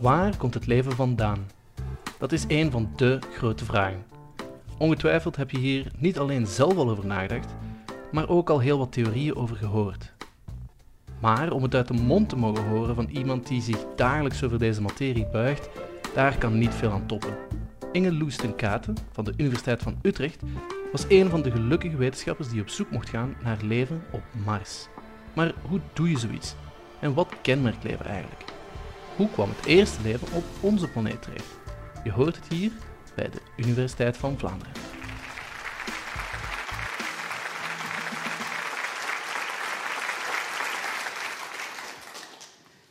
Waar komt het leven vandaan? Dat is een van de grote vragen. Ongetwijfeld heb je hier niet alleen zelf al over nagedacht, maar ook al heel wat theorieën over gehoord. Maar om het uit de mond te mogen horen van iemand die zich dagelijks over deze materie buigt, daar kan niet veel aan toppen. Inge Loesten-Katen van de Universiteit van Utrecht was een van de gelukkige wetenschappers die op zoek mocht gaan naar leven op Mars. Maar hoe doe je zoiets? En wat kenmerkt leven eigenlijk? Hoe kwam het eerste leven op onze planeet terecht? Je hoort het hier bij de Universiteit van Vlaanderen.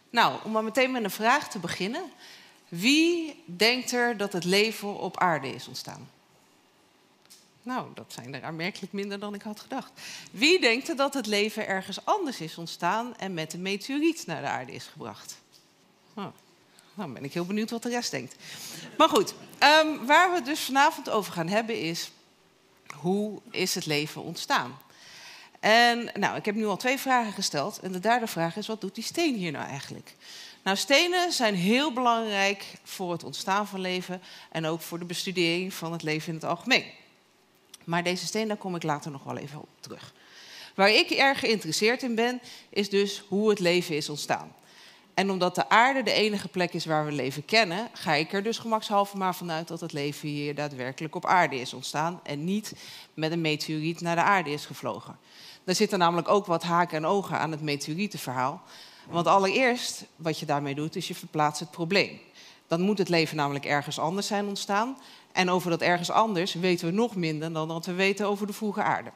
Nou, om maar meteen met een vraag te beginnen. Wie denkt er dat het leven op aarde is ontstaan? Nou, dat zijn er aanmerkelijk minder dan ik had gedacht. Wie denkt er dat het leven ergens anders is ontstaan en met een meteoriet naar de aarde is gebracht? Nou ben ik heel benieuwd wat de rest denkt. Maar goed, um, waar we het dus vanavond over gaan hebben is... hoe is het leven ontstaan? En nou, ik heb nu al twee vragen gesteld. En de derde vraag is, wat doet die steen hier nou eigenlijk? Nou, stenen zijn heel belangrijk voor het ontstaan van leven... en ook voor de bestudering van het leven in het algemeen. Maar deze steen, daar kom ik later nog wel even op terug. Waar ik erg geïnteresseerd in ben, is dus hoe het leven is ontstaan. En omdat de aarde de enige plek is waar we leven kennen, ga ik er dus gemakshalve maar vanuit dat het leven hier daadwerkelijk op aarde is ontstaan en niet met een meteoriet naar de aarde is gevlogen. Er zitten namelijk ook wat haken en ogen aan het meteorietenverhaal. Want allereerst, wat je daarmee doet, is je verplaatst het probleem. Dan moet het leven namelijk ergens anders zijn ontstaan. En over dat ergens anders weten we nog minder dan dat we weten over de vroege aarde.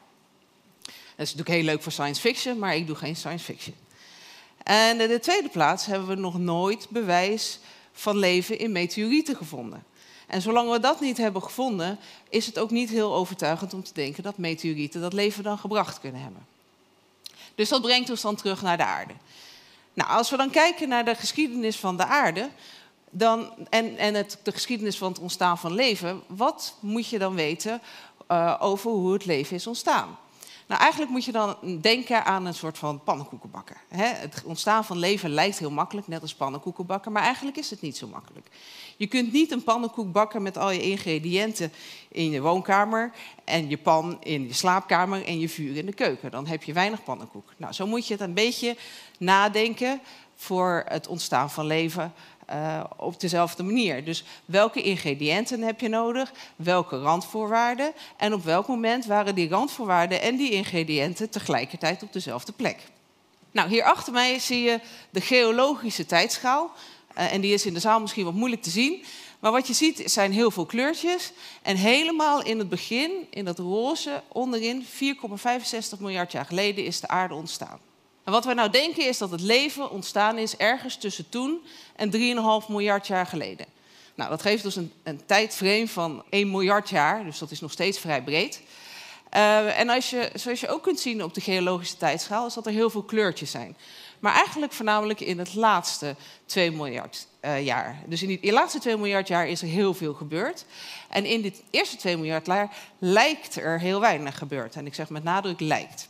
Dat is natuurlijk heel leuk voor science fiction, maar ik doe geen science fiction. En in de tweede plaats hebben we nog nooit bewijs van leven in meteorieten gevonden. En zolang we dat niet hebben gevonden, is het ook niet heel overtuigend om te denken dat meteorieten dat leven dan gebracht kunnen hebben. Dus dat brengt ons dan terug naar de aarde. Nou, als we dan kijken naar de geschiedenis van de aarde, dan, en, en het, de geschiedenis van het ontstaan van leven, wat moet je dan weten uh, over hoe het leven is ontstaan? Nou, eigenlijk moet je dan denken aan een soort van pannenkoekenbakken. Het ontstaan van leven lijkt heel makkelijk, net als pannenkoekenbakken, maar eigenlijk is het niet zo makkelijk. Je kunt niet een pannenkoek bakken met al je ingrediënten in je woonkamer en je pan in je slaapkamer en je vuur in de keuken. Dan heb je weinig pannenkoek. Nou, zo moet je het een beetje nadenken voor het ontstaan van leven uh, op dezelfde manier. Dus welke ingrediënten heb je nodig? Welke randvoorwaarden? En op welk moment waren die randvoorwaarden en die ingrediënten tegelijkertijd op dezelfde plek? Nou, hier achter mij zie je de geologische tijdschaal. Uh, en die is in de zaal misschien wat moeilijk te zien. Maar wat je ziet zijn heel veel kleurtjes. En helemaal in het begin, in dat roze, onderin, 4,65 miljard jaar geleden is de aarde ontstaan. En wat wij nou denken is dat het leven ontstaan is ergens tussen toen en 3,5 miljard jaar geleden. Nou, dat geeft dus een, een tijdframe van 1 miljard jaar, dus dat is nog steeds vrij breed. Uh, en als je, zoals je ook kunt zien op de geologische tijdschaal, is dat er heel veel kleurtjes zijn. Maar eigenlijk voornamelijk in het laatste 2 miljard uh, jaar. Dus in die laatste 2 miljard jaar is er heel veel gebeurd. En in dit eerste 2 miljard jaar lijkt er heel weinig gebeurd. En ik zeg met nadruk lijkt.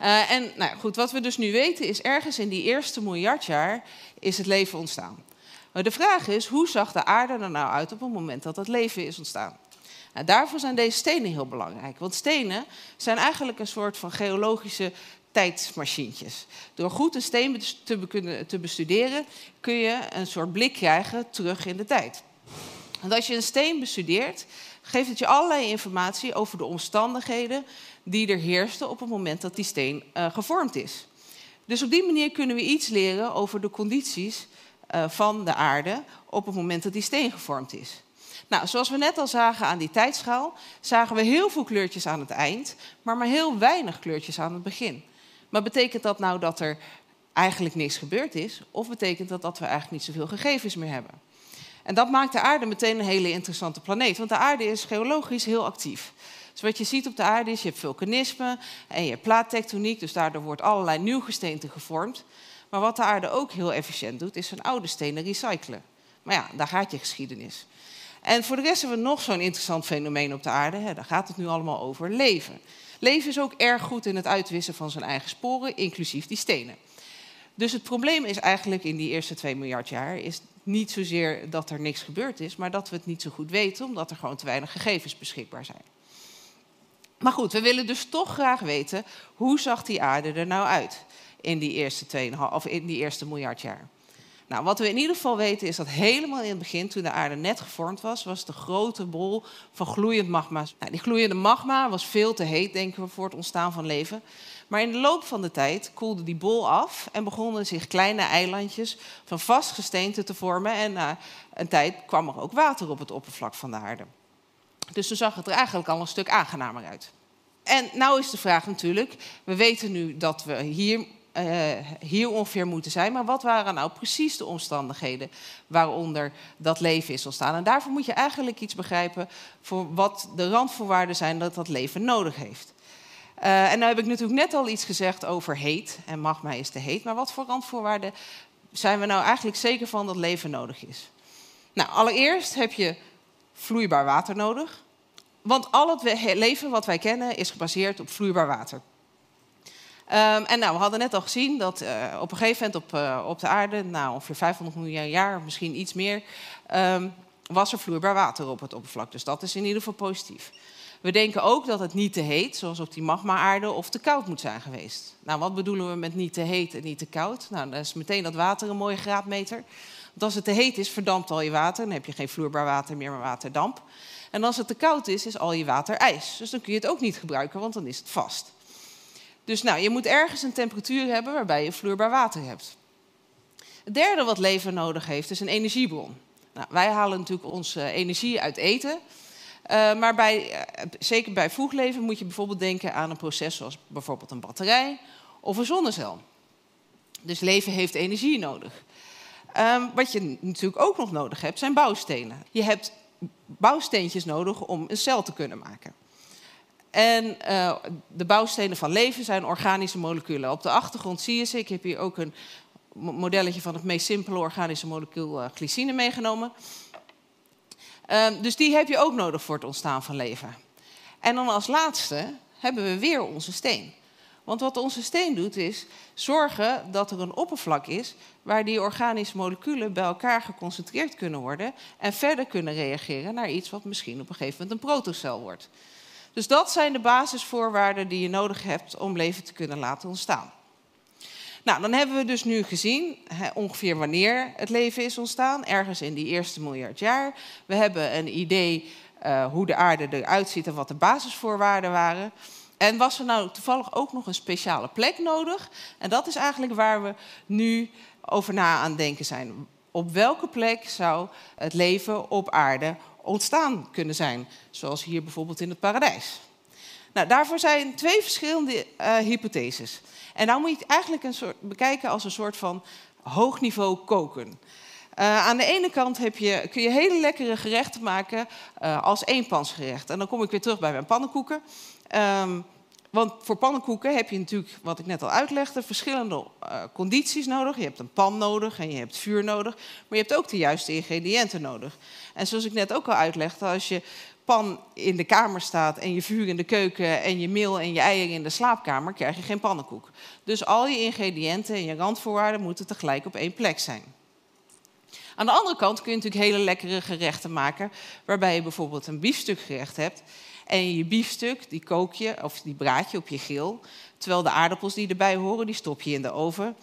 Uh, en nou goed, wat we dus nu weten is ergens in die eerste miljard jaar is het leven ontstaan. Maar de vraag is, hoe zag de aarde er nou uit op het moment dat het leven is ontstaan? Nou, daarvoor zijn deze stenen heel belangrijk. Want stenen zijn eigenlijk een soort van geologische tijdsmachientjes. Door goed een steen te, te bestuderen kun je een soort blik krijgen terug in de tijd. Want als je een steen bestudeert, geeft het je allerlei informatie over de omstandigheden die er heersten op het moment dat die steen uh, gevormd is. Dus op die manier kunnen we iets leren over de condities uh, van de aarde op het moment dat die steen gevormd is. Nou, zoals we net al zagen aan die tijdschaal, zagen we heel veel kleurtjes aan het eind, maar maar heel weinig kleurtjes aan het begin. Maar betekent dat nou dat er eigenlijk niks gebeurd is? Of betekent dat dat we eigenlijk niet zoveel gegevens meer hebben? En dat maakt de aarde meteen een hele interessante planeet, want de aarde is geologisch heel actief. Dus wat je ziet op de aarde is, je hebt vulkanisme en je hebt plaattectoniek, dus daardoor wordt allerlei nieuw gesteente gevormd. Maar wat de aarde ook heel efficiënt doet, is zijn oude stenen recyclen. Maar ja, daar gaat je geschiedenis. En voor de rest hebben we nog zo'n interessant fenomeen op de aarde. Hè, daar gaat het nu allemaal over leven. Leven is ook erg goed in het uitwissen van zijn eigen sporen, inclusief die stenen. Dus het probleem is eigenlijk in die eerste 2 miljard jaar is niet zozeer dat er niks gebeurd is, maar dat we het niet zo goed weten, omdat er gewoon te weinig gegevens beschikbaar zijn. Maar goed, we willen dus toch graag weten hoe zag die aarde er nou uit in die eerste, 2,5, of in die eerste miljard jaar. Nou, wat we in ieder geval weten is dat helemaal in het begin, toen de aarde net gevormd was, was de grote bol van gloeiend magma. Nou, die gloeiende magma was veel te heet, denken we, voor het ontstaan van leven. Maar in de loop van de tijd koelde die bol af en begonnen zich kleine eilandjes van vast gesteente te vormen. En na een tijd kwam er ook water op het oppervlak van de aarde. Dus toen zag het er eigenlijk al een stuk aangenamer uit. En nou is de vraag natuurlijk, we weten nu dat we hier uh, hier ongeveer moeten zijn. Maar wat waren nou precies de omstandigheden waaronder dat leven is ontstaan? En daarvoor moet je eigenlijk iets begrijpen voor wat de randvoorwaarden zijn dat dat leven nodig heeft. Uh, en nou heb ik natuurlijk net al iets gezegd over heet. En magma is te heet. Maar wat voor randvoorwaarden zijn we nou eigenlijk zeker van dat leven nodig is? Nou, allereerst heb je vloeibaar water nodig. Want al het leven wat wij kennen is gebaseerd op vloeibaar water. Um, en nou, we hadden net al gezien dat uh, op een gegeven moment op, uh, op de aarde, nou, ongeveer 500 miljoen jaar, misschien iets meer, um, was er vloeibaar water op het oppervlak. Dus dat is in ieder geval positief. We denken ook dat het niet te heet, zoals op die magma-aarde, of te koud moet zijn geweest. Nou, wat bedoelen we met niet te heet en niet te koud? Nou, dan is meteen dat water een mooie graadmeter. Want als het te heet is, verdampt al je water. Dan heb je geen vloeibaar water meer, maar waterdamp. En als het te koud is, is al je water ijs. Dus dan kun je het ook niet gebruiken, want dan is het vast. Dus nou, je moet ergens een temperatuur hebben waarbij je vloeibaar water hebt. Het derde wat leven nodig heeft is een energiebron. Nou, wij halen natuurlijk onze energie uit eten. Uh, maar bij, uh, zeker bij vroegleven moet je bijvoorbeeld denken aan een proces zoals bijvoorbeeld een batterij of een zonnecel. Dus leven heeft energie nodig. Um, wat je natuurlijk ook nog nodig hebt, zijn bouwstenen. Je hebt bouwsteentjes nodig om een cel te kunnen maken. En uh, de bouwstenen van leven zijn organische moleculen. Op de achtergrond zie je ze. Ik heb hier ook een modelletje van het meest simpele organische molecuul glycine meegenomen. Uh, dus die heb je ook nodig voor het ontstaan van leven. En dan als laatste hebben we weer onze steen. Want wat onze steen doet is zorgen dat er een oppervlak is waar die organische moleculen bij elkaar geconcentreerd kunnen worden en verder kunnen reageren naar iets wat misschien op een gegeven moment een protocel wordt. Dus dat zijn de basisvoorwaarden die je nodig hebt om leven te kunnen laten ontstaan. Nou, dan hebben we dus nu gezien ongeveer wanneer het leven is ontstaan, ergens in die eerste miljard jaar. We hebben een idee uh, hoe de aarde eruit ziet en wat de basisvoorwaarden waren. En was er nou toevallig ook nog een speciale plek nodig? En dat is eigenlijk waar we nu over na aan denken zijn. Op welke plek zou het leven op aarde ontstaan kunnen zijn, zoals hier bijvoorbeeld in het paradijs. Nou, daarvoor zijn twee verschillende uh, hypotheses. En nou moet je het eigenlijk een soort, bekijken als een soort van hoogniveau koken. Uh, aan de ene kant heb je, kun je hele lekkere gerechten maken uh, als eenpansgerecht. En dan kom ik weer terug bij mijn pannenkoeken. Um, want voor pannenkoeken heb je natuurlijk, wat ik net al uitlegde, verschillende condities nodig. Je hebt een pan nodig en je hebt vuur nodig. Maar je hebt ook de juiste ingrediënten nodig. En zoals ik net ook al uitlegde, als je pan in de kamer staat en je vuur in de keuken en je meel en je eieren in de slaapkamer, krijg je geen pannenkoek. Dus al je ingrediënten en je randvoorwaarden moeten tegelijk op één plek zijn. Aan de andere kant kun je natuurlijk hele lekkere gerechten maken, waarbij je bijvoorbeeld een biefstukgerecht hebt en je biefstuk, die kook je, of die braad je op je grill. Terwijl de aardappels die erbij horen, die stop je in de oven.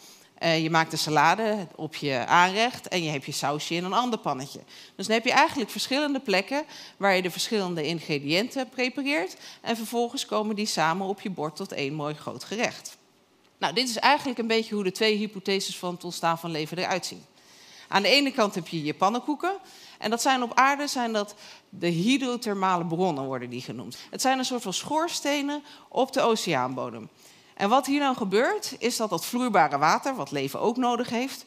Uh, je maakt de salade op je aanrecht en je hebt je sausje in een ander pannetje. Dus dan heb je eigenlijk verschillende plekken waar je de verschillende ingrediënten prepareert. En vervolgens komen die samen op je bord tot één mooi groot gerecht. Nou, dit is eigenlijk een beetje hoe de twee hypotheses van het ontstaan van leven eruit zien. Aan de ene kant heb je je pannenkoeken. En dat zijn op aarde zijn dat de hydrothermale bronnen worden die genoemd. Het zijn een soort van schoorstenen op de oceaanbodem. En wat hier nou gebeurt, is dat dat vloeibare water, wat leven ook nodig heeft,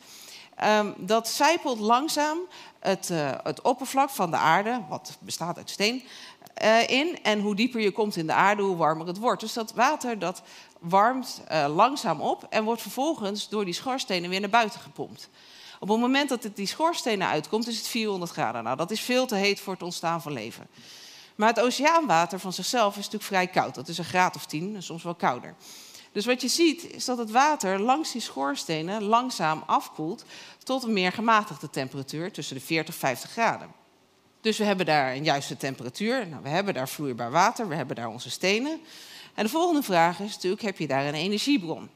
um, dat zijpelt langzaam het, uh, het, oppervlak van de aarde, wat bestaat uit steen, uh, in. En hoe dieper je komt in de aarde, hoe warmer het wordt. Dus dat water dat warmt uh, langzaam op en wordt vervolgens door die schoorstenen weer naar buiten gepompt. Op het moment dat het die schoorstenen uitkomt, is het 400 graden. Nou, dat is veel te heet voor het ontstaan van leven. Maar het oceaanwater van zichzelf is natuurlijk vrij koud. Dat is een graad of 10, soms wel kouder. Dus wat je ziet is dat het water langs die schoorstenen langzaam afkoelt tot een meer gematigde temperatuur tussen de 40 en 50 graden. Dus we hebben daar een juiste temperatuur, nou, we hebben daar vloeibaar water, we hebben daar onze stenen. En de volgende vraag is natuurlijk, heb je daar een energiebron?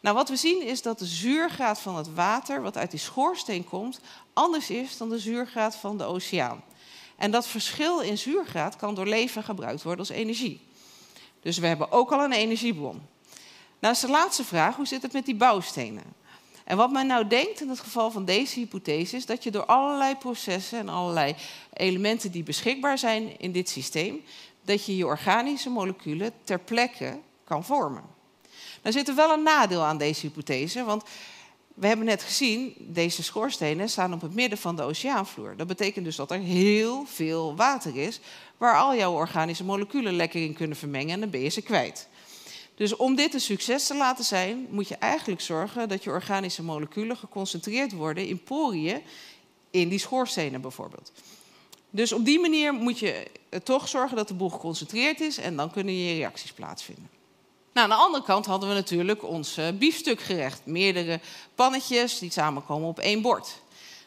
Nou, wat we zien is dat de zuurgraad van het water wat uit die schoorsteen komt, anders is dan de zuurgraad van de oceaan. En dat verschil in zuurgraad kan door leven gebruikt worden als energie. Dus we hebben ook al een energiebron. Nou is de laatste vraag, hoe zit het met die bouwstenen? En wat men nou denkt in het geval van deze hypothese is dat je door allerlei processen en allerlei elementen die beschikbaar zijn in dit systeem, dat je je organische moleculen ter plekke kan vormen. Nou zit er wel een nadeel aan deze hypothese, want we hebben net gezien, deze schoorstenen staan op het midden van de oceaanvloer. Dat betekent dus dat er heel veel water is, waar al jouw organische moleculen lekker in kunnen vermengen en dan ben je ze kwijt. Dus om dit een succes te laten zijn, moet je eigenlijk zorgen dat je organische moleculen geconcentreerd worden in poriën in die schoorstenen bijvoorbeeld. Dus op die manier moet je toch zorgen dat de boel geconcentreerd is en dan kunnen je reacties plaatsvinden. Nou, aan de andere kant hadden we natuurlijk ons biefstukgerecht. Meerdere pannetjes die samenkomen op één bord.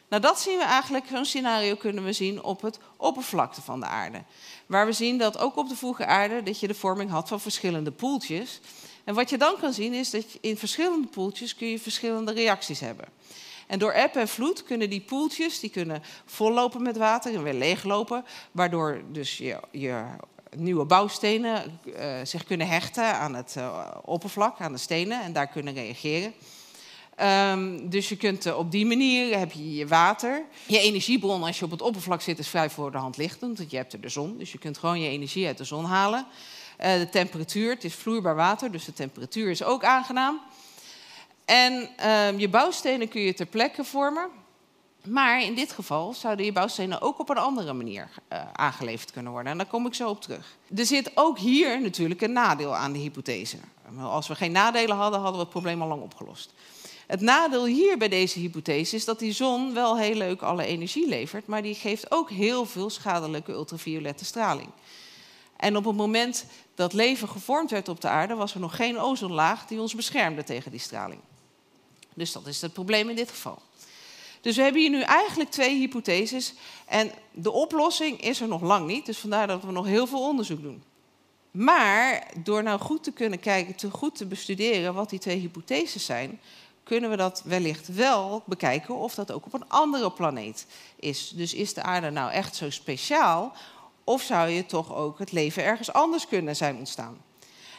Nou, dat zien we eigenlijk, zo'n scenario kunnen we zien op het oppervlakte van de aarde. Waar we zien dat ook op de vroege aarde dat je de vorming had van verschillende poeltjes. En wat je dan kan zien is dat in verschillende poeltjes kun je verschillende reacties hebben. En door eb en vloed kunnen die poeltjes die kunnen vollopen met water en weer leeglopen, waardoor dus je, nieuwe bouwstenen uh, zich kunnen hechten aan het uh, oppervlak, aan de stenen en daar kunnen reageren. Um, dus je kunt uh, op die manier heb je je water. Je energiebron als je op het oppervlak zit is vrij voor de hand liggend, want je hebt er de zon. Dus je kunt gewoon je energie uit de zon halen. de temperatuur, het is vloeibaar water, dus de temperatuur is ook aangenaam. En um, je bouwstenen kun je ter plekke vormen. Maar in dit geval zouden je bouwstenen ook op een andere manier uh, aangeleverd kunnen worden. En daar kom ik zo op terug. Er zit ook hier natuurlijk een nadeel aan de hypothese. Als we geen nadelen hadden, hadden we het probleem al lang opgelost. Het nadeel hier bij deze hypothese is dat die zon wel heel leuk alle energie levert, maar die geeft ook heel veel schadelijke ultraviolette straling. En op het moment dat leven gevormd werd op de aarde, was er nog geen ozonlaag die ons beschermde tegen die straling. Dus dat is het probleem in dit geval. Dus we hebben hier nu eigenlijk twee hypotheses. En de oplossing is er nog lang niet. Dus vandaar dat we nog heel veel onderzoek doen. Maar door nou goed te kunnen kijken, te goed te bestuderen wat die twee hypotheses zijn, kunnen we dat wellicht wel bekijken of dat ook op een andere planeet is. Dus is de aarde nou echt zo speciaal? Of zou je toch ook het leven ergens anders kunnen zijn ontstaan?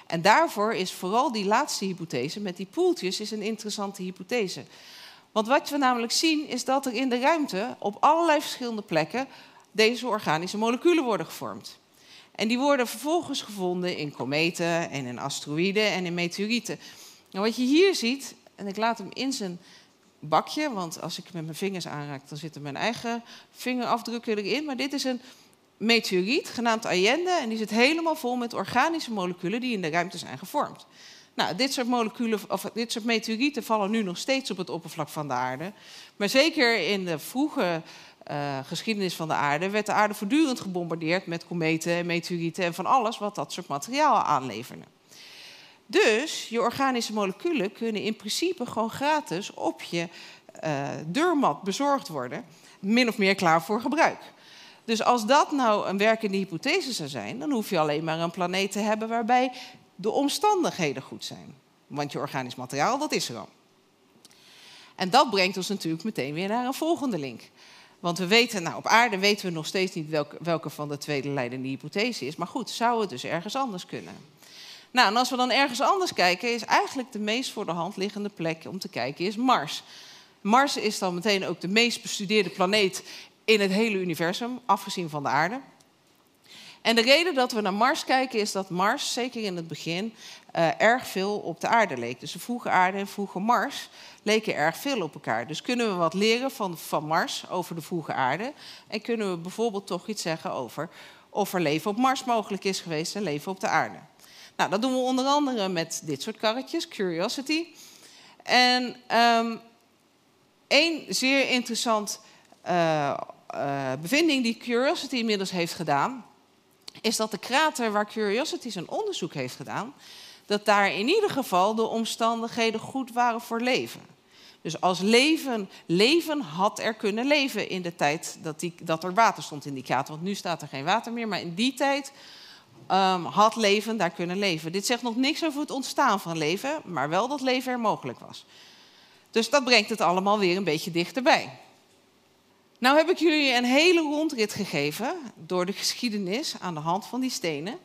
En daarvoor is vooral die laatste hypothese met die poeltjes is een interessante hypothese. Want wat we namelijk zien is dat er in de ruimte op allerlei verschillende plekken deze organische moleculen worden gevormd. En die worden vervolgens gevonden in kometen en in asteroïden en in meteorieten. En wat je hier ziet, en ik laat hem in zijn bakje, want als ik met mijn vingers aanraak, dan zitten mijn eigen vingerafdrukken erin. Maar dit is een meteoriet genaamd Allende en die zit helemaal vol met organische moleculen die in de ruimte zijn gevormd. Nou, dit soort moleculen, of dit soort meteorieten vallen nu nog steeds op het oppervlak van de aarde. Maar zeker in de vroege uh, geschiedenis van de aarde werd de aarde voortdurend gebombardeerd met kometen en meteorieten en van alles wat dat soort materiaal aanleverde. Dus je organische moleculen kunnen in principe gewoon gratis op je uh, deurmat bezorgd worden, min of meer klaar voor gebruik. Dus als dat nou een werkende hypothese zou zijn, dan hoef je alleen maar een planeet te hebben waarbij de omstandigheden goed zijn. Want je organisch materiaal, dat is er al. En dat brengt ons natuurlijk meteen weer naar een volgende link. Want we weten, nou op aarde weten we nog steeds niet welke, welke van de twee de leidende hypothese is. Maar goed, zou het dus ergens anders kunnen? Nou, en als we dan ergens anders kijken, is eigenlijk de meest voor de hand liggende plek om te kijken is Mars. Mars is dan meteen ook de meest bestudeerde planeet in het hele universum, afgezien van de aarde. En de reden dat we naar Mars kijken is dat Mars, zeker in het begin, uh, erg veel op de aarde leek. Dus de vroege aarde en vroege Mars leken erg veel op elkaar. Dus kunnen we wat leren van, van Mars over de vroege aarde? En kunnen we bijvoorbeeld toch iets zeggen over of er leven op Mars mogelijk is geweest en leven op de aarde? Nou, dat doen we onder andere met dit soort karretjes, Curiosity. En um, één zeer interessant uh, uh, bevinding die Curiosity inmiddels heeft gedaan, is dat de krater waar Curiosity zijn onderzoek heeft gedaan, dat daar in ieder geval de omstandigheden goed waren voor leven. Dus als leven, leven had er kunnen leven in de tijd dat, die, dat er water stond in die krater. Want nu staat er geen water meer, maar in die tijd um, had leven daar kunnen leven. Dit zegt nog niks over het ontstaan van leven, maar wel dat leven er mogelijk was. Dus dat brengt het allemaal weer een beetje dichterbij. Nou heb ik jullie een hele rondrit gegeven door de geschiedenis aan de hand van die stenen.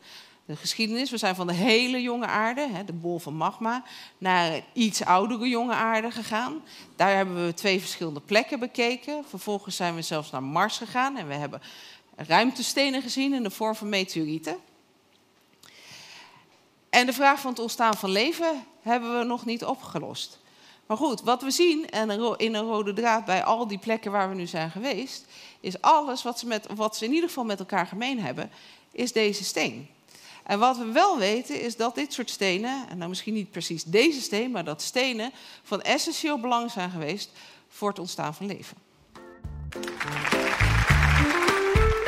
De geschiedenis, we zijn van de hele jonge aarde, de bol van magma, naar iets oudere jonge aarde gegaan. Daar hebben we twee verschillende plekken bekeken. Vervolgens zijn we zelfs naar Mars gegaan en we hebben ruimtestenen gezien in de vorm van meteorieten. En de vraag van het ontstaan van leven hebben we nog niet opgelost. Maar goed, wat we zien en in een rode draad bij al die plekken waar we nu zijn geweest, is alles wat ze, met, wat ze in ieder geval met elkaar gemeen hebben, is deze steen. En wat we wel weten is dat dit soort stenen, en nou misschien niet precies deze steen, maar dat stenen van essentieel belang zijn geweest voor het ontstaan van leven.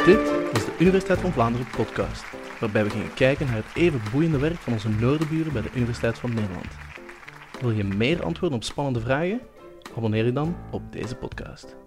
Dit is de Universiteit van Vlaanderen podcast, waarbij we gingen kijken naar het even boeiende werk van onze noorderburen bij de Universiteit van Nederland. Wil je meer antwoorden op spannende vragen? Abonneer je dan op deze podcast.